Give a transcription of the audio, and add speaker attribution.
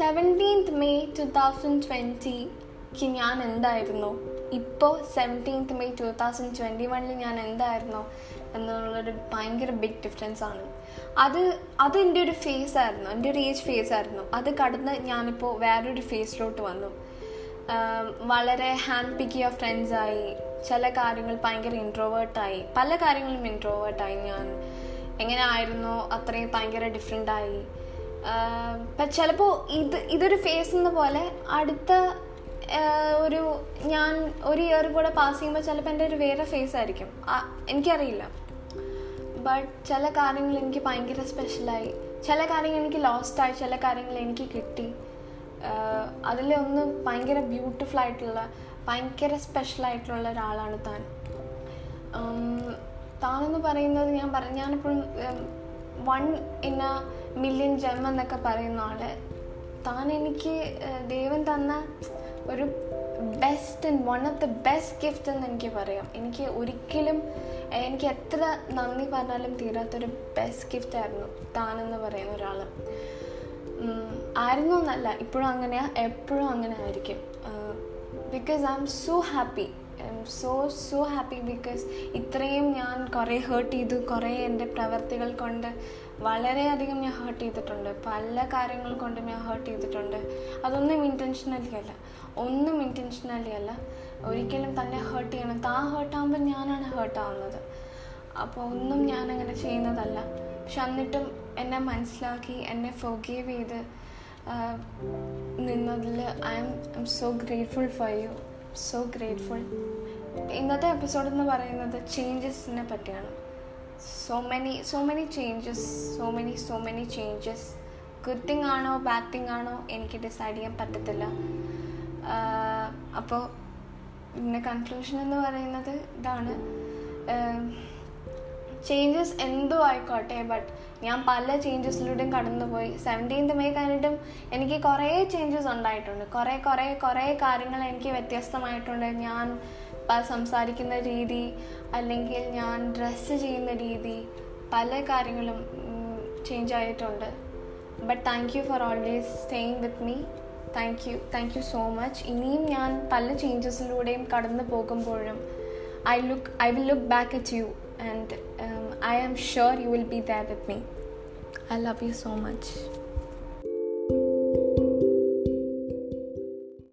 Speaker 1: Seventeenth May two thousand ട്വൻറ്റിക്ക് ഞാൻ എന്തായിരുന്നു? ഇപ്പോൾ seventeenth May two thousand twenty വണ്ണിൽ ഞാൻ എന്തായിരുന്നു? എന്നുള്ളൊരു ഭയങ്കര ബിഗ് ഡിഫറൻസ് ആണ്. അത് അത് എൻ്റെ ഒരു ഫേസ് ആയിരുന്നു. എൻ്റെ ഒരു ഏജ് ഫേസ് ആയിരുന്നു. അത് കടന്ന് ഞാനിപ്പോൾ വേറൊരു ഫേസിലോട്ട് വന്നു. വളരെ ഹാൻഡ് പിക്കിയ ഫ്രണ്ട്സായി ചില കാര്യങ്ങൾ ഭയങ്കര ഇൻട്രോവേർട്ടായി പല കാര്യങ്ങളും ഇൻട്രോവേർട്ടായി ഞാൻ. എങ്ങനെ ആയിരുന്നോ? അത്രയും ഭയങ്കര ഡിഫറെൻ്റായി ചിലപ്പോൾ ഇത് ഇതൊരു ഫേസ് എന്ന പോലെ അടുത്ത ഒരു ഞാൻ ഒരു ഇയർ കൂടെ പാസ് ചെയ്യുമ്പോൾ ചിലപ്പോൾ എൻ്റെ ഒരു വേറെ ഫേസ് ആയിരിക്കും. എനിക്കറിയില്ല. ബട്ട് ചില കാര്യങ്ങൾ എനിക്ക് ഭയങ്കര സ്പെഷ്യലായി ചില കാര്യങ്ങൾ എനിക്ക് ലോസ്റ്റായി ചില കാര്യങ്ങൾ എനിക്ക് കിട്ടി. അതിലെ ഒന്ന് ഭയങ്കര ബ്യൂട്ടിഫുൾ ആയിട്ടുള്ള ഭയങ്കര സ്പെഷ്യലായിട്ടുള്ള ഒരാളാണ് താൻ. താനെന്ന് പറയുന്നത് ഞാൻ പറഞ്ഞു ഞാനിപ്പോഴും വൺ ഇന്ന മില്യൻ ജന്മം എന്നൊക്കെ പറയുന്ന ആള്. താൻ എനിക്ക് ദൈവം തന്ന ഒരു best and one of the best gift എന്ന് എനിക്ക് പറയാം. എനിക്ക് ഒരിക്കലും എനിക്ക് എത്ര നന്ദി പറഞ്ഞാലും തീരാത്തൊരു ബെസ്റ്റ് ഗിഫ്റ്റ് ആയിരുന്നു താനെന്ന് പറയുന്ന ഒരാൾ ആയിരുന്നു എന്നല്ല ഇപ്പോഴും അങ്ങനെയാണ് എപ്പോഴും അങ്ങനെ ആയിരിക്കും. Because I'm so happy I'm so so happy because ഇത്രയും ഞാൻ കുറേ ഹേർട്ട് ചെയ്തു കുറേ എൻ്റെ പ്രവർത്തികൾ കൊണ്ട് വളരെയധികം ഞാൻ ഹേർട്ട് ചെയ്തിട്ടുണ്ട്. പല കാര്യങ്ങൾ കൊണ്ട് ഞാൻ ഹേർട്ട് ചെയ്തിട്ടുണ്ട്. അതൊന്നും ഇൻറ്റൻഷനലി അല്ല. ഒന്നും ഇൻറ്റൻഷനലി അല്ല. ഒരിക്കലും തന്നെ ഹേർട്ട് ചെയ്യണം. താൻ ഹേർട്ടാകുമ്പോൾ ഞാനാണ് ഹേർട്ടാവുന്നത് അപ്പോൾ ഒന്നും ഞാനങ്ങനെ ചെയ്യുന്നതല്ല. പക്ഷെ എന്നിട്ടും എന്നെ മനസ്സിലാക്കി എന്നെ ഫോഗീവ് ചെയ്ത് നിന്നതിൽ I'm I'm so grateful for you so grateful ഇന്നത്തെ എപ്പിസോഡ് എന്ന് പറയുന്നത് ചേഞ്ചസിനെ പറ്റിയാണ്. So many so many changes so many so many changes good thing ആണോ ബാഡ് തിങ് ആണോ എനിക്ക് ഡിസൈഡ് ചെയ്യാൻ പറ്റത്തില്ല. അപ്പോൾ ഇതിൻ്റെ കൺക്ലൂഷൻ എന്ന് പറയുന്നത് ഇതാണ്. ചേഞ്ചസ് എന്തോ ആയിക്കോട്ടെ ബട്ട് ഞാൻ പല ചേഞ്ചസിലൂടെയും കടന്നുപോയി. സെവൻറ്റീൻത് മേ കഴിഞ്ഞിട്ടും എനിക്ക് കുറേ ചേഞ്ചസ് ഉണ്ടായിട്ടുണ്ട്. കുറേ കുറേ കുറേ കാര്യങ്ങൾ എനിക്ക് വ്യത്യസ്തമായിട്ടുണ്ട്. ഞാൻ സംസാരിക്കുന്ന രീതി അല്ലെങ്കിൽ ഞാൻ ഡ്രസ്സ് ചെയ്യുന്ന രീതി പല കാര്യങ്ങളും ചേഞ്ച് ആയിട്ടുണ്ട്. But thank you for always staying with me thank you thank you so much ഇനിയും ഞാൻ പല ചേഞ്ചസിലൂടെയും കടന്നു പോകുമ്പോഴും I look I will look back at you and um, I am sure you will be there with me. I love you so much.